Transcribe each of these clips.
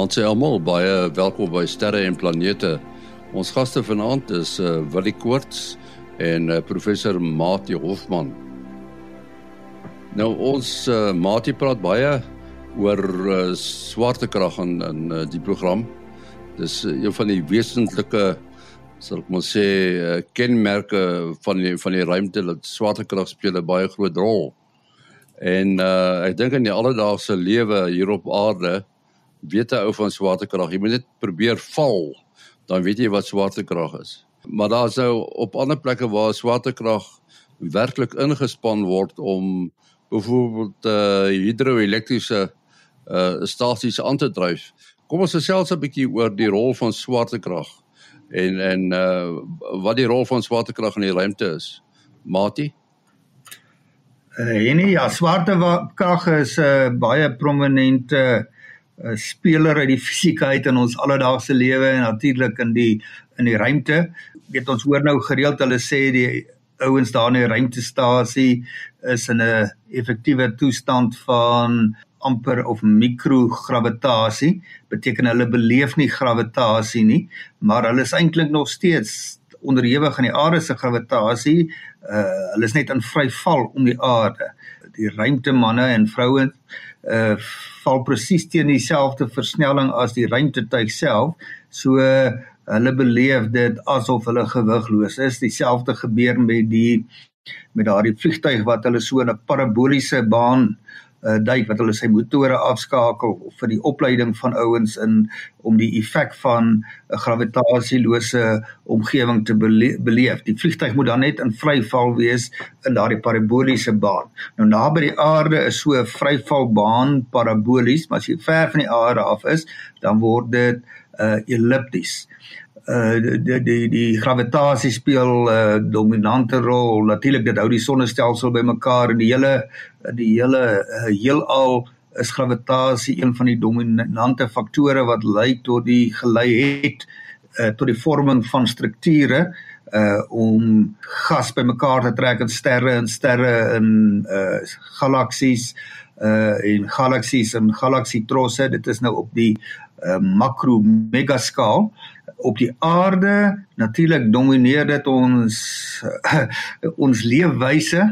Goeienaand sê almal, baie welkom by Sterre en Planete. Ons gaste vanaand is uh, Willie Koorts en uh, professor Mati Hofman. Nou ons uh, Mati praat baie oor uh, swaartekrag in in uh, die program. Dis uh, een van die wesentlike sal ek maar sê uh, kenmerke van die van die ruimte dat swaartekrag speel 'n baie groot rol. En uh, ek dink in die alledaagse lewe hier op aarde weet 'n ou van swaartekrag, jy moet net probeer val, dan weet jy wat swaartekrag is. Maar daar's nou op ander plekke waar swaartekrag werklik ingespan word om byvoorbeeld uh hidroelektriese uh stasies aan te dryf. Kom ons gesels 'n bietjie oor die rol van swaartekrag en en uh wat die rol van swaartekrag in die ruimte is. Mati Uh, en ja, swaartekrag is 'n uh, baie prominente uh, 'n speler uit die fisika uit in ons alledaagse lewe en natuurlik in die in die ruimte. Weet ons hoor nou gereeld hulle sê die ouens daar in die ruimtestasie is in 'n effektiewe toestand van amper of mikrogravitasie. Beteken hulle beleef nie gravitasie nie, maar hulle is eintlik nog steeds onderhewig aan die aarde se gravitasie. Uh hulle is net in vry val om die aarde. Die ruimtemanne en vrouens uh val presies teen dieselfde versnelling as die ruimtetuig self. So uh, hulle beleef dit asof hulle gewigloos is. Dieselfde gebeur met die met daardie vliegtuig wat hulle so in 'n paraboliese baan uh uh, duik wat hulle sy motore afskakel vir die opleiding van ouens in om die effek van 'n gravitasieloose omgewing te bele beleef. Die vliegtyg moet dan net in vryval wees in daardie paraboliese baan. Nou naby die aarde is so 'n vryvalbaan parabolies, maar as jy ver van die aarde af is, dan word dit uh, ellipties uh die die die gravitasie speel 'n uh, dominante rol. Natuurlik dit hou die sonnestelsel bymekaar en die hele die hele uh, heelal is gravitasie een van die dominante faktore wat lei tot die gelei het uh, tot die vorming van strukture uh om gas bymekaar te trek in sterre en sterre in uh galaksies uh en galaksies en galaksietrosse dit is nou op die uh, makro megaskaal op die aarde natuurlik domineer dit ons ons leefwyse.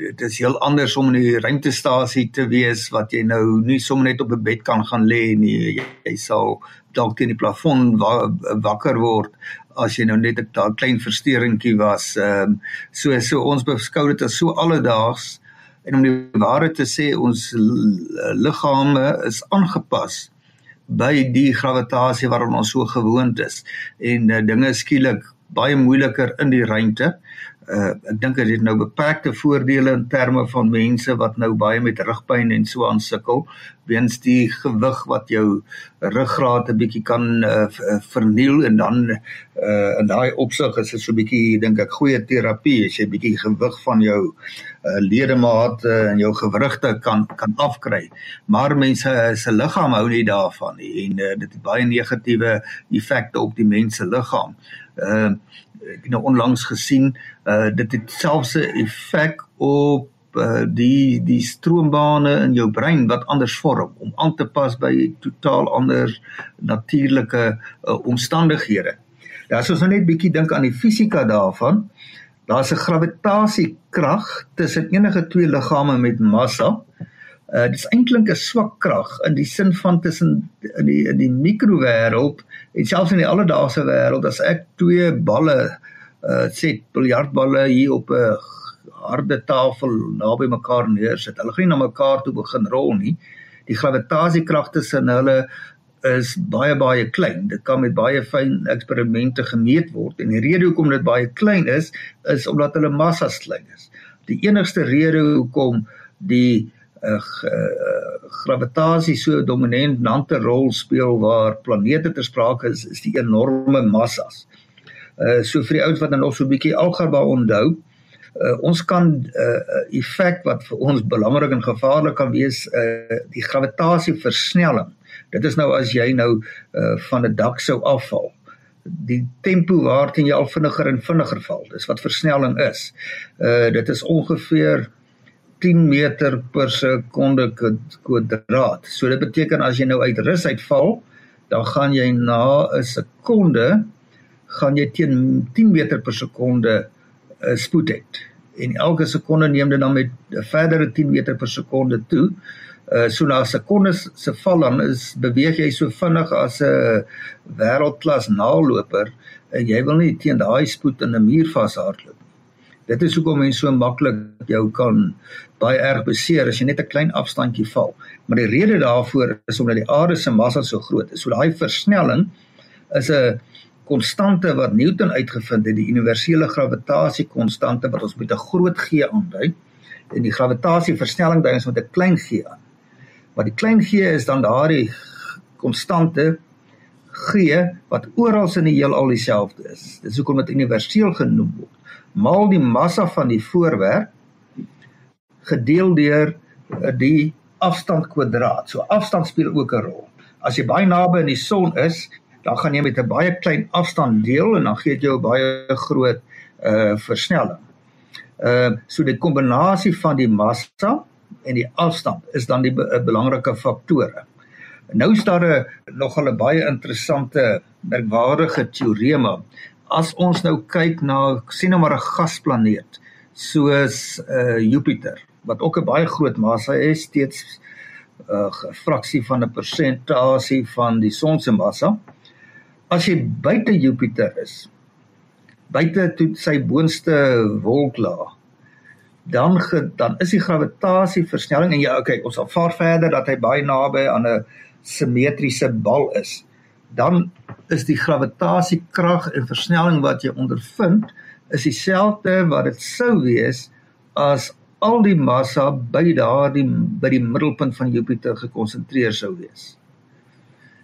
Dit is heel anders om in die ruimtestasie te wees wat jy nou nie sommer net op 'n bed kan gaan lê nie. Jy, jy sal dalk teen die plafon wa wakker word as jy nou net 'n klein versteuringkie was um, so so ons beskou dit as so alledaags. En om die waarheid te sê ons liggame is aangepas by die gravitasie waaraan ons so gewoond is en uh, dinge skielik baie moeiliker in die ruimte. Uh ek dink dit het nou beperkte voordele in terme van mense wat nou baie met rugpyn en so aan sukkel weens die gewig wat jou ruggraat 'n bietjie kan uh, verniel en dan uh in daai opsig is dit so 'n bietjie dink ek goeie terapie as jy bietjie gewig van jou uh, ledemate en jou gewrigte kan kan afkry. Maar mense se liggaam hou nie daarvan nie en uh, dit het baie negatiewe effekte op die mens se liggaam. Uh ek nou onlangs gesien uh dit het selfs 'n effek op uh, die die stroombane in jou brein wat anders vorm om aan te pas by totaal ander natuurlike uh, omstandighede. Ja, as ons nou net bietjie dink aan die fisika daarvan, daar's 'n gravitasiekrag tussen enige twee liggame met massa. Uh dis eintlik 'n swak krag in die sin van tussen in die in die mikrowêreld en selfs in die alledaagse wêreld as ek twee balle uh sê biljartballe hier op 'n harde tafel naby mekaar neersit. Hulle gaan nie na mekaar toe begin rol nie. Die gravitasiekrag tussen hulle is baie baie klein. Dit kan met baie fyn eksperimente gemeet word en die rede hoekom dit baie klein is is omdat hulle massas klein is. Die enigste rede hoekom die uh, gravitasie so dominante rol speel waar planete ter sprake is, is die enorme massas. Uh so vir die ouens wat nog so 'n bietjie algebra onthou, uh, ons kan 'n uh, effek wat vir ons belangrik en gevaarlik kan wees uh, die gravitasieversnelling. Dit is nou as jy nou uh, van 'n dak sou afval. Die tempo waarteen jy al vinniger en vinniger val, dis wat versnelling is. Uh dit is ongeveer 10 meter per sekonde kwadraat. So dit beteken as jy nou uit rus uitval, dan gaan jy na 'n sekonde gaan jy teen 10 meter per sekonde uh, spoed hê. En elke sekonde neem dit dan met 'n verdere 10 meter per sekonde toe. Uh so na sekondes se val dan is beweeg jy so vinnig as 'n wêreldklas naloper en jy wil nie teen daai spoed in 'n muur vashardloop Dit is hoekom mense so maklik jou kan baie erg beseer as jy net 'n klein afstandjie val. Maar die rede daarvoor is omdat die aarde se massa so groot is. So daai versnelling is 'n konstante wat Newton uitgevind het, die universele gravitasie konstante wat ons met 'n groot G aandui. En die gravitasie versnelling dui ons met 'n klein g aan. Maar die klein g is dan daardie konstante g wat oral in die heelal dieselfde is. Dis hoekom dit universeel genoem word maal die massa van die voorwerp gedeel deur eh, die afstand kwadraat. So afstand speel ook 'n rol. As jy baie naby aan die son is, dan gaan jy met 'n baie klein afstand deel en dan gee dit jou 'n baie groot uh versnelling. Uh so die kombinasie van die massa en die afstand is dan die be belangrike faktore. Nou is daar 'n nogal 'n baie interessante merkwaardige teorema as ons nou kyk na sien nou maar 'n gasplaneet soos uh Jupiter wat ook 'n baie groot massa het steeds 'n uh, fraksie van 'n persentasie van die son se massa as jy buite Jupiter is buite toe sy boonste wolklaag dan ge, dan is die gravitasie versnelling en jy okay ons sal vaar verder dat hy baie naby aan 'n simmetriese bal is. Dan is die gravitasiekrag en versnelling wat jy ondervind is dieselfde wat dit sou wees as al die massa by daardie by die middelpunt van Jupiter gekonsentreer sou wees.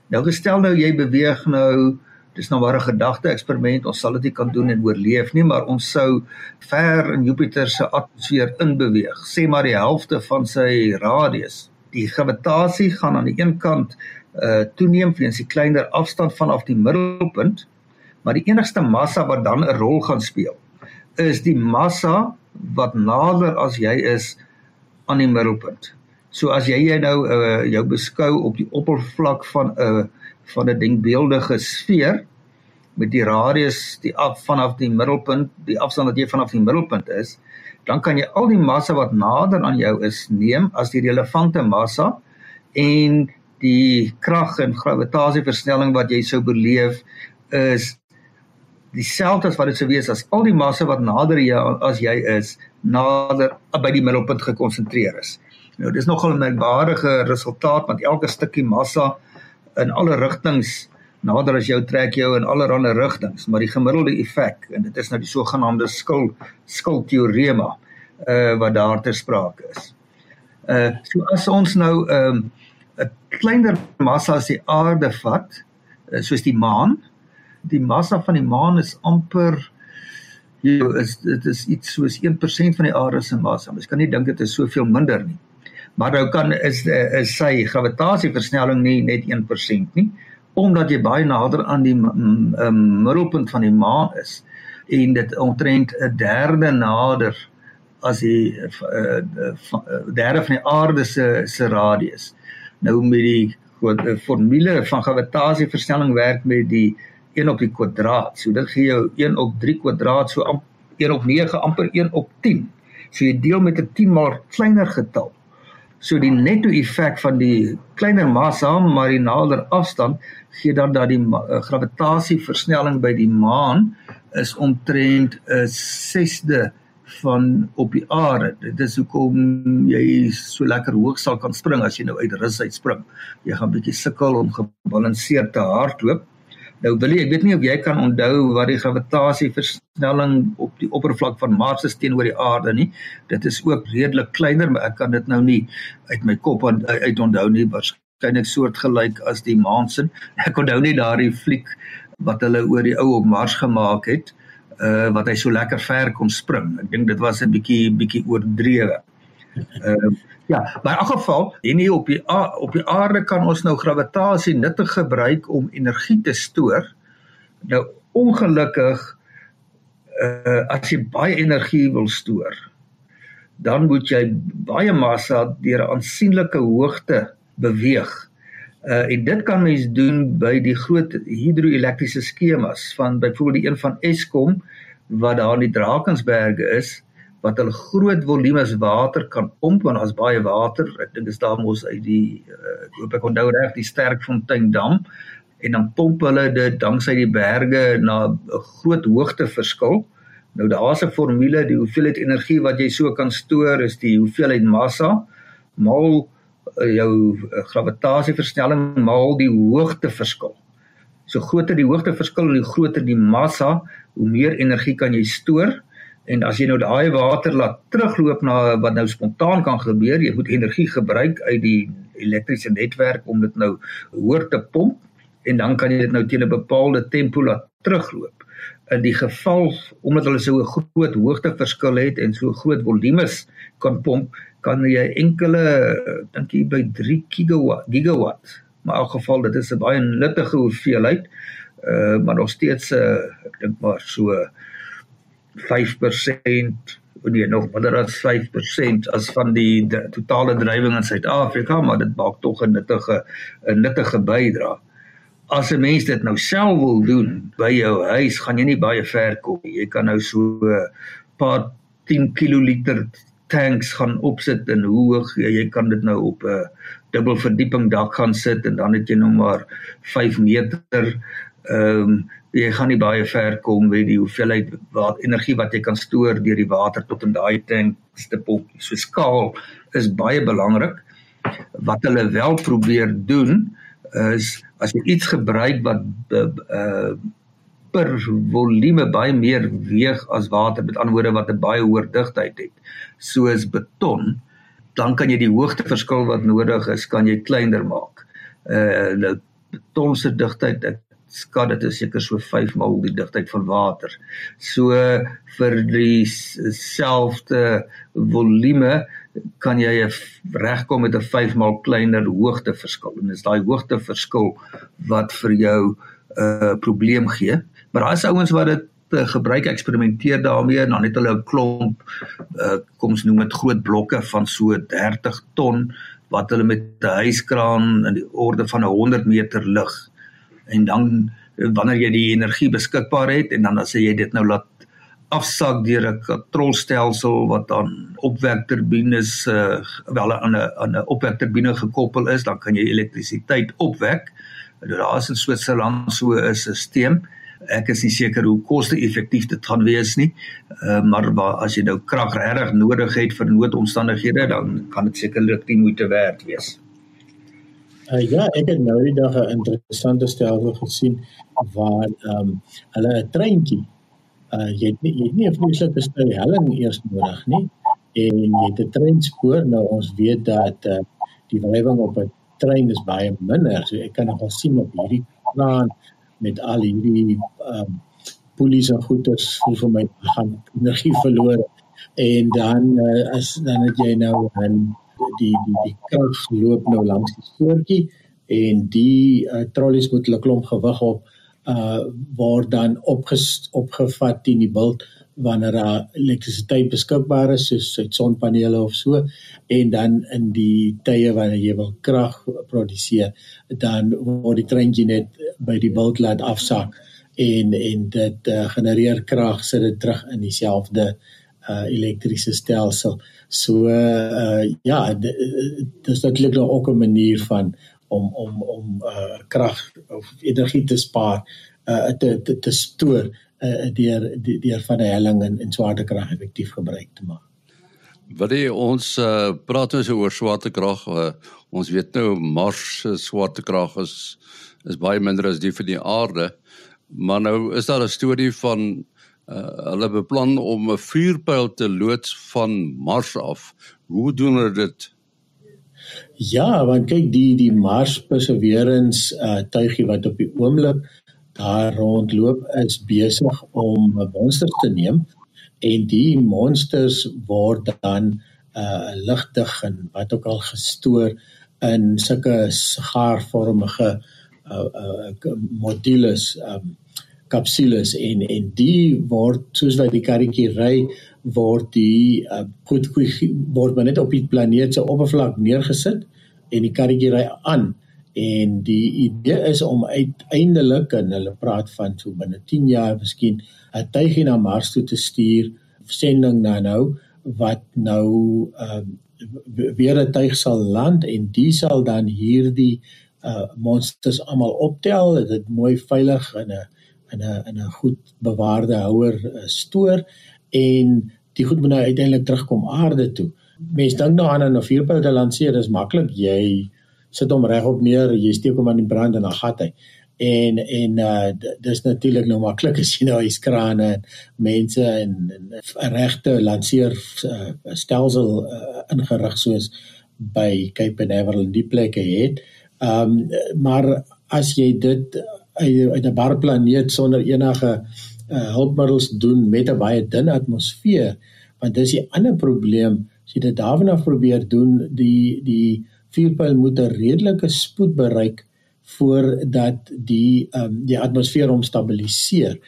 Nou gestel nou jy beweeg nou dis nou maar 'n gedagte eksperiment ons sal dit nie kan doen en oorleef nie maar ons sou ver in Jupiter se atmosfeer inbeweeg sê maar die helfte van sy radius die gravitasie gaan aan die een kant uh toeneem weens die kleiner afstand vanaf die middelpunt, maar die enigste massa wat dan 'n rol gaan speel is die massa wat nader as jy is aan die middelpunt. So as jy jy nou uh jou beskou op die oppervlak van 'n uh, van 'n denkbeeldige sfeer met die radius die af vanaf die middelpunt, die afstand wat jy vanaf die middelpunt is, dan kan jy al die massa wat nader aan jou is neem as die relevante massa en die krag en gravitasieversnelling wat jy sou beleef is dieselfde as wat dit sou wees as al die massa wat nader jy as jy is nader by die middelpunt gekonsentreer is. Nou dis nogal 'n merkwaardige resultaat want elke stukkie massa in alle rigtings nader as jou trek jou in allerlei rigtings, maar die gemiddelde effek en dit is nou die sogenaamde skil skilteorema uh wat daar ter sprake is. Uh so as ons nou ehm um, kleiner massa as die aarde vat, eh, soos die maan. Die massa van die maan is amper jy is dit is iets soos 1% van die aarde se massa. Mens kan nie dink dit is soveel minder nie. Maar nou kan is is sy gravitasieversnelling nie net 1% nie, omdat jy baie nader aan die um, middelpunt van die maan is en dit omtrent 'n derde nader as die uh, derde van die aarde se se radius nou met die die formule van gravitasieversnelling werk met die 1 op die kwadraat. So dit gee jou 1 op 3 kwadraat so 1 op 9 amper 1 op 10. So jy deel met 'n 10 maar kleiner getal. So die netto effek van die kleiner massa maar die nader afstand gee dan dat die uh, gravitasieversnelling by die maan is omtrent 'n 6de van op die aarde. Dit is hoekom jy so lekker hoog sal kan spring as jy nou uit rus uit spring. Jy gaan bietjie sukkel om gebalanseerd te hardloop. Nou wil jy, ek weet nie of jy kan onthou wat die gravitasie versnelling op die oppervlak van Mars is teenoor die aarde nie. Dit is ook redelik kleiner, maar ek kan dit nou nie uit my kop uit onthou nie. Waarskynlik soortgelyk as die maan se. Ek onthou nie daardie fliek wat hulle oor die ou op Mars gemaak het uh wat hy so lekker ver kon spring. Ek dink dit was 'n bietjie bietjie oordrewe. Uh ja, maar in elk geval, en hier op die op die aarde kan ons nou gravitasie nuttig gebruik om energie te stoor. Nou ongelukkig uh as jy baie energie wil stoor, dan moet jy baie massa deur 'n aansienlike hoogte beweeg Uh en dit kan mens doen by die groot hidroelektriese skemas van byvoorbeeld die een van Eskom wat daar in die Drakensberge is wat hulle groot volumes water kan pomp want daar's baie water. Ek dink is daar mos uit die uh, ek hoop ek onthou reg die Sterkfontein dam en dan pomp hulle dit danksy die berge na 'n groot hoogte verskil. Nou daar's 'n formule, die hoeveelheid energie wat jy so kan stoor is die hoeveelheid massa maal uh, jou uh, gravitasieversnelling maal die hoogteverskil. So groter die hoogteverskil hoe groter die massa, hoe meer energie kan jy stoor. En as jy nou daai water laat terugloop na wat nou spontaan kan gebeur, jy moet energie gebruik uit die elektriese netwerk om dit nou hoër te pomp en dan kan jy dit nou teen 'n bepaalde tempo laat terugloop. In die geval omdat hulle so 'n groot hoogteverskil het en so groot volumes kan pomp, kan jy enkele dink jy by 3 gigawatt gigawatt. Maar in elk geval dit is 'n baie nuttige hoeveelheid. Uh maar nog steeds uh, ek dink maar so 5% nee nog minder as 5% as van die, die totale drywing in Suid-Afrika, maar dit maak tog 'n nuttige 'n nuttige bydrae. As 'n mens dit nou self wil doen by jou huis, gaan jy nie baie ver kom nie. Jy kan nou so 'n paar 10 kiloliter tanks gaan opsit in hoog. Jy, kan dit nou op 'n dubbel verdieping dak gaan sit en dan het jy nou maar 5 meter ehm um, jy gaan nie baie ver kom met die hoeveelheid wat energie wat jy kan stoor deur die water tot in daai tanks te pomp. So skaal is baie belangrik. Wat hulle wel probeer doen is as jy iets gebruik wat uh per volume baie meer weeg as water met ander woorde wat 'n baie hoër digtheid het soos beton dan kan jy die hoogteverskil wat nodig is kan jy kleiner maak. Uh nou beton se digtheid ek skat dit is seker so 5 maal die digtheid van water. So vir dieselfde volume kan jy regkom met 'n 5 maal kleiner hoogteverskil en dis daai hoogteverskil wat vir jou 'n uh, probleem gee. Maar daar's ouens wat dit uh, gebruik eksperimenteer daarmee en dan het hulle 'n klomp uh, kom ons noem dit groot blokke van so 30 ton wat hulle met 'n hyskraan in die orde van 'n 100 meter lig en dan wanneer jy die energie beskikbaar het en dan as jy dit nou laat afsak deur 'n kontrolstelsel wat dan opwekturbines uh, wel aan 'n aan 'n opwekturbine gekoppel is, dan kan jy elektrisiteit opwek. Daar is in Switserland so 'n stelsel. Ek is nie seker hoe koste-effektief dit gaan wees nie. Uh, maar as jy nou krag regtig nodig het vir noodomstandighede, dan kan dit sekerlik die moeite werd wees. Uh, ja, ek het nou die dag 'n interessante stelsel gesien waar ehm um, hulle 'n treintjie uh jy het nie jy het nie 'n vreeslike stel helling eers nodig nie. En jy het 'n treinspoor nou ons weet dat uh, die wrijving op 'n trein is baie minder. So ek kan nog sien op hierdie plan met al hierdie ehm um, polisie en goeders voel vir my gaan energie verloor. En dan uh, as dan het jy nou 'n die die die krag loop nou langs die spoortjie en die uh, trollies moet hulle klomp gewig op uh word dan opges, opgevat teen die bult wanneer daar elektrisiteit beskikbaar is soos uit sonpanele of so en dan in die tye wanneer jy wil krag produseer dan word die treintjie net by die bult laat afsak en en dit uh, genereer krag sit dit terug in dieselfde uh elektriese stelsel. So uh ja, dis natuurlik ook 'n manier van om om om uh krag of energie te spaar uh te te, te stoor uh deur deur van 'n helling en en swaartekrag effektief gebruik te maak. Wat jy ons uh praat ons oor swaartekrag. Uh, ons weet nou Mars se swaartekrag is is baie minder as die van die aarde. Maar nou is daar 'n storie van uh, hulle beplan om 'n vuurpyl te loods van Mars af. Hoe doen hulle dit? Ja, want kyk die die Mars Perseverance uh tuigie wat op die oomblik daar rondloop is besig om 'n monster te neem en die monsters word dan uh ligtig en wat ook al gestoor in sulke sigaarvormige uh, uh modules um kapsules en en die word soos wat die karretjie ry word die uh, goed word maar net op die planeet se oppervlak neergesit en die karretjie ry aan. En die idee is om uiteindelik en hulle praat van so binne 10 jaar miskien 'n tuigie na Mars toe te stuur, sending na nou wat nou uh, weer 'n tuig sal land en die sal dan hierdie uh monsters almal optel, dit mooi veilig in 'n in 'n in 'n goed bewaarde houer uh, stoor en die goed moet nou uiteindelik terugkom aarde toe. Mens dink nou aan 'n vuurpyl te lanseer, dis maklik. Jy sit hom regop neer, jy steek hom aan die brand en dan gat hy. En en uh dis natuurlik nou maklik as jy nou hy skrane en mense en 'n regte lanseer uh, stelsel uh, ingerig soos by Cape Canaveral en die plekke het. Ehm um, maar as jy dit uit 'n bar planeet sonder enige uh, hulpmiddels doen met 'n baie dun atmosfeer, want dis die ander probleem as jy dit daarna probeer doen, die die vuurpyl moet 'n redelike spoed bereik voordat die ehm um, die atmosfeer hom stabiliseer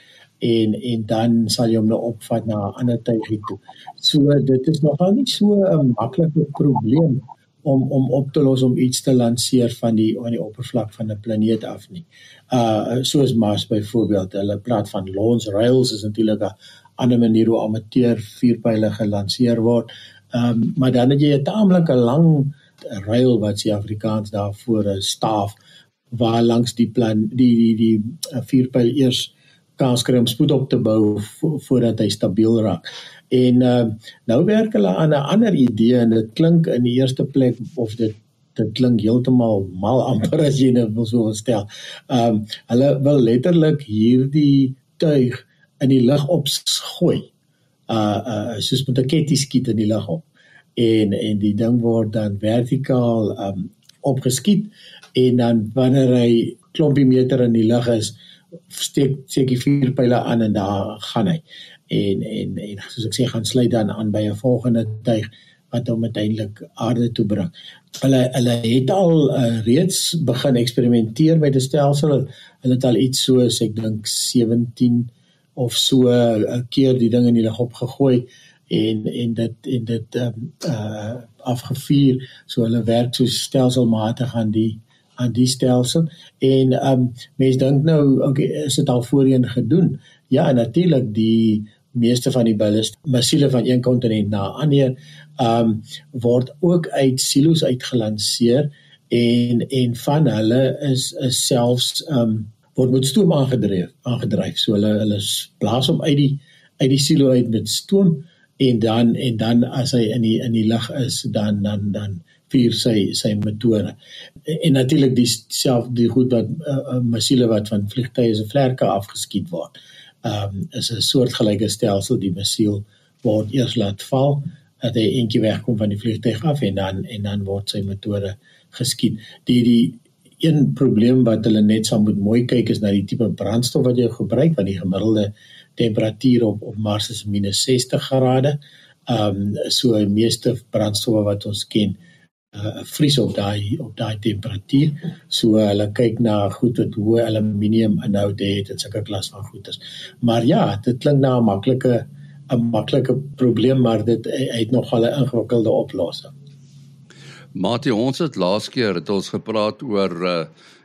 en en dan sal jy hom nou opvat na 'n ander tydjie toe. So dit is nogal nie so 'n maklike probleem om om op te los om iets te lanseer van die aan die oppervlak van 'n planeet af nie. Uh soos Mars byvoorbeeld, hulle praat van launch rails is natuurlik 'n ander manier hoe amateur vuurpyle gelanseer word. Ehm um, maar dan het jy 'n taamlike lang rail wat se Afrikaans daarvoor 'n staaf waar langs die plan die die die vuurpyl eers om spoed op te bou vo, voordat hy stabiel raak. En uh, nou werk hulle aan 'n ander idee en dit klink in die eerste plek of dit dit klink heeltemal mal amper as jy dit wil so stel. Ehm um, hulle wil letterlik hierdie tuig in die lug opgooi. Uh uh soos met 'n ketty skiet in die lug op. En en die ding word dan vertikaal ehm um, opgeskiet en dan wanneer hy klompie meter in die lug is steek seker vier pile aan en daar gaan hy en en en soos ek sê gaan sluit dan aan by 'n volgende tuig wat hom uiteindelik aarde toe bring. Hulle hulle het al uh, reeds begin eksperimenteer met 'n stelsel. Hulle het al iets soos ek dink 17 of so 'n uh, keer die ding in die lug opgegooi en en dit en dit um, uh afgevuur. So hulle werk so stelselmatig aan die aan die stelsel en um mense dink nou okay is dit al voorheen gedoen ja natuurlik die meeste van die ballast missiele van een kontinent na 'n ander um word ook uit silos uitgelanseer en en van hulle is is selfs um word met stoom aangedryf aangedryf so hulle hulle blaas hom uit die uit die silo uit met stoom en dan en dan as hy in die in die lug is dan dan dan vuur sy sy motore en, en natuurlik dieself die goed wat uh, uh, missiele wat van vliegtye se vlerke afgeskiet word. ehm um, is 'n soortgelyke stelsel die missiel word eers laat val dat hy eentjie wegkom van die vliegtuig af en dan en dan word sy motore geskiet. Die die een probleem wat hulle net sal moet mooi kyk is na die tipe brandstof wat jy gebruik want die gemiddelde temperatuur op op Mars is -60 grade. Ehm um, so die meeste brandstowwe wat ons ken uh vries op daai op daai temperatuur. So uh, hulle kyk na goed wat hoë aluminium inhoud het en sulke klas van goeders. Maar ja, dit klink na 'n maklike 'n maklike probleem, maar dit het nog al 'n ingewikkelde oplossing. Matie, ons het laas keer het ons gepraat oor uh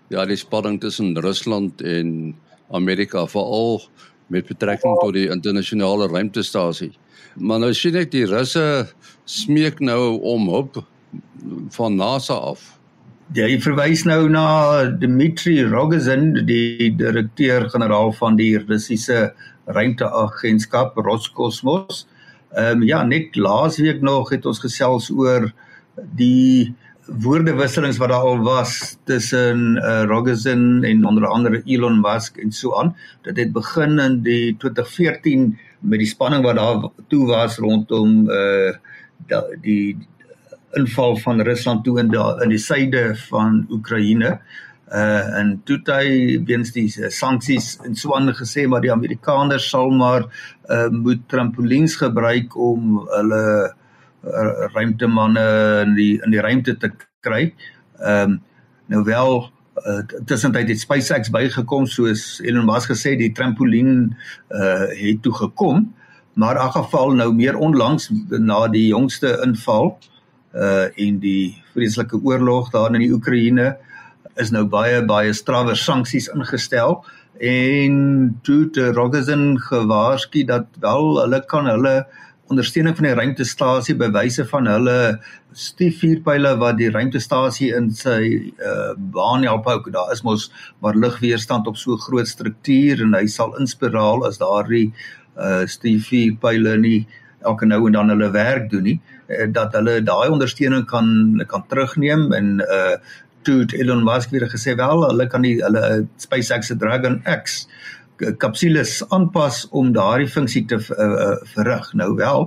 ja, die spanning tussen Rusland en Amerika veral met betrekking tot die internasionale ruimtestasie. Maar nou sien ek die Russe smeek nou om hulp van NASA af. Jy verwys nou na Dmitri Rogozin, die direkteur-generaal van die Russiese ruimteagentskap Roskosmos. Ehm um, ja, net laasweek nog het ons gesels oor die woordewisselings wat daar al was tussen uh, Rogozin en onder andere Elon Musk en so aan. Dit het begin in die 2014 met die spanning wat daar toe was rondom uh die inval van Rusland toe in die, in die suide van Oekraïne. Uh en toe hy weens die sanksies in Swan gesê maar die Amerikaners sal maar uh moet trampolines gebruik om hulle uh, ruimtemanne in die in die ruimte te kry. Ehm um, nou wel uh, tussentyd het SpaceX bygekom soos Elon Musk gesê die trampolien uh het toe gekom maar in geval nou meer onlangs na die jongste inval uh en die vreeslike oorlog daar in die Oekraïne is nou baie baie strawwe sanksies ingestel en toe te Rogerson gewaarsku dat wel hulle kan hulle ondersteuning van die ruimtestasie bewyse van hulle stiefvuurpyle wat die ruimtestasie in sy uh, baan help hou. Daar is mos maar lugweerstand op so groot struktuur en hy sal inspiraal as daardie uh, stiefvuurpyle nie elke nou en dan hulle werk doen nie uh, dat hulle daai ondersteuning kan kan terugneem en uh, toe Elon Musk weer gesê wel hulle kan die hulle SpaceX se Dragon X kapsules aanpas om daardie funksie te uh, verrig. Nou wel,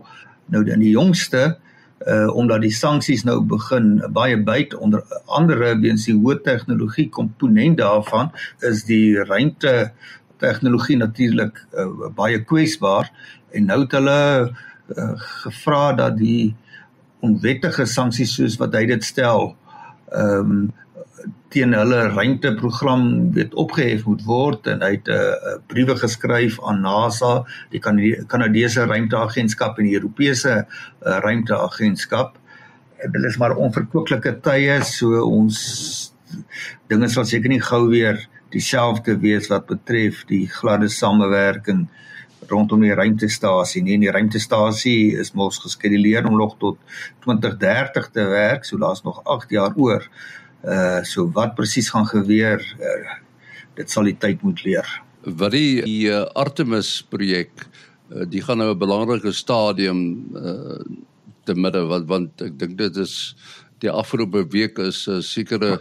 nou in die jongste uh omdat die sanksies nou begin baie byt onder andere weens die hoë tegnologie komponent daarvan is die ruimte tegnologie natuurlik uh, baie kwesbaar en nou het hulle uh, gevra dat die onwettige sanksies soos wat hy dit stel ehm um, teen hulle ruimteprogram weet opgehef moet word en hy het 'n uh, briewe geskryf aan NASA, die Kanadese ruimteagentskap en die Europese uh, ruimteagentskap. Dit is maar onverkwikkelike tye, so ons dinge sal seker nie gou weer dieselfde wees wat betref die gladde samewerking rondom die ruimtestasie nie. Die ruimtestasie is mos geskeduleer om nog tot 2030 te werk, so daar's nog 8 jaar oor. Uh so wat presies gaan gebeur, uh, dit sal die tyd moet leer. Wat die, die uh, Artemis projek, uh, die gaan nou 'n belangrike stadium uh te midde wat want ek dink dit is die afgelope week is 'n uh, sekere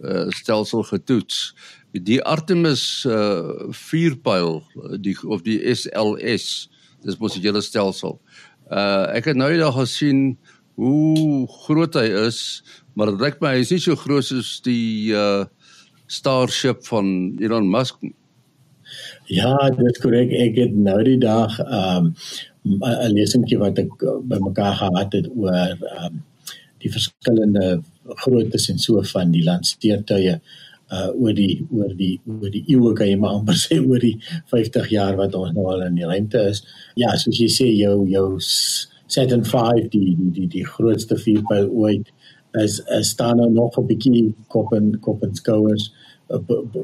uh, stelsel getoets. Die Artemis uh vuurpyl die of die SLS, dis mos 'n hele stelsel. Uh ek het nou eendag gesien hoe groot hy is maar dit lyk my hy is nie so groot soos die uh Starship van Elon Musk. Ja, dit is korrek. Ek het nou die dag um 'n lesingkie wat ek uh, bymekaar gehad het oor um die verskillende groottes en so van die landsteertuie uh oor die oor die oor die eeue kan jy maar amper sê oor die 50 jaar wat ons nou al in die ruimte is. Ja, soos jy sê jou jou Saturn 5 die die die die grootste vuurpyl ooit is is staan nou nog 'n bietjie kop en kop en skouers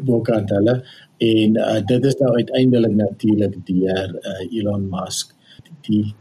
bokant hulle en uh, dit is nou uiteindelik natuurlik deur uh, Elon Musk die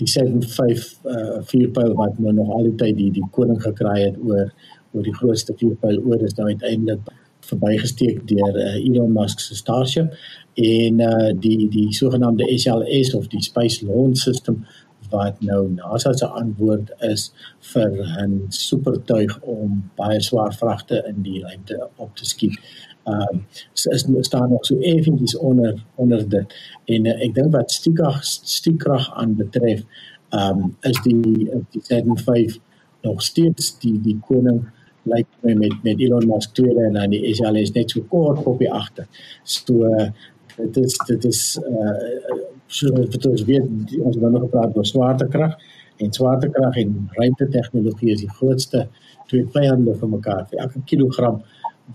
die 75 uh, vuurpyl wat nou nog al die tyd die die koning gekry het oor oor die grootste vuurpyl oor is nou uiteindelik verbygesteek deur uh, Elon Musk se Starship en uh, die die sogenaamde SLS of die Space Launch System wat nou NASA se antwoord is vir 'n supertuig om baie swaar vragte in die ruimte op te skiet. Ehm um, so is staan nog so effentjies onder onder dit. En uh, ek dink wat stiekrag stiekrag aan betref, ehm um, is die die Saturn 5 nog steeds die die koning lyk like met met Elon Musk tweede en dan die SLS net so kort op die agter. So uh, dit is dit is uh, so wat ons weet ons het nou gepraat oor swaartekrag en swaartekrag en ruimte tegnologie is die grootste twee vyande vir mekaar. Vir elke kilogram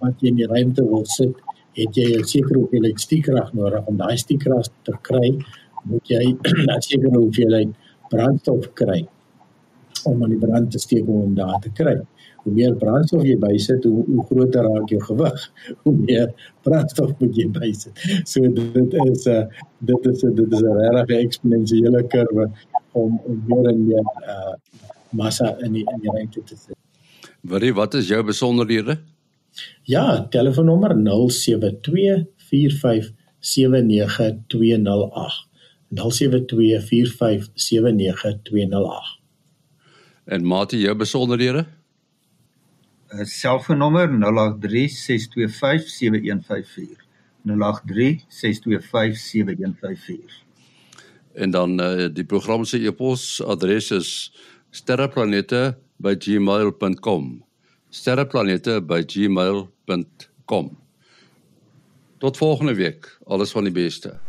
wat jy in die ruimte wil sit het jy 'n sekere hoeveelheid stiekrag nodig. Om daai stiekrag te kry moet jy 'n sekere hoeveelheid brandstof kry om aan die brand te steek om daar te kry hoe meer brandstof jy bysit, hoe, hoe groter raak jou gewig. Hoe meer brandstof moet jy bysit. So dit is 'n uh, dit is 'n dit is 'n regte eksponensiële kurwe om om meer en meer uh massa in die in die ruimte te sit. Wat wat is jou besonderhede? Ja, telefoonnommer 0724579208. 0724579208. En mate jou besonderhede? 0724579208 selfoonnommer 0836257154 0836257154 en dan uh, die program se e-pos adres is sterreplanete@gmail.com sterreplanete@gmail.com tot volgende week. Alles van die beste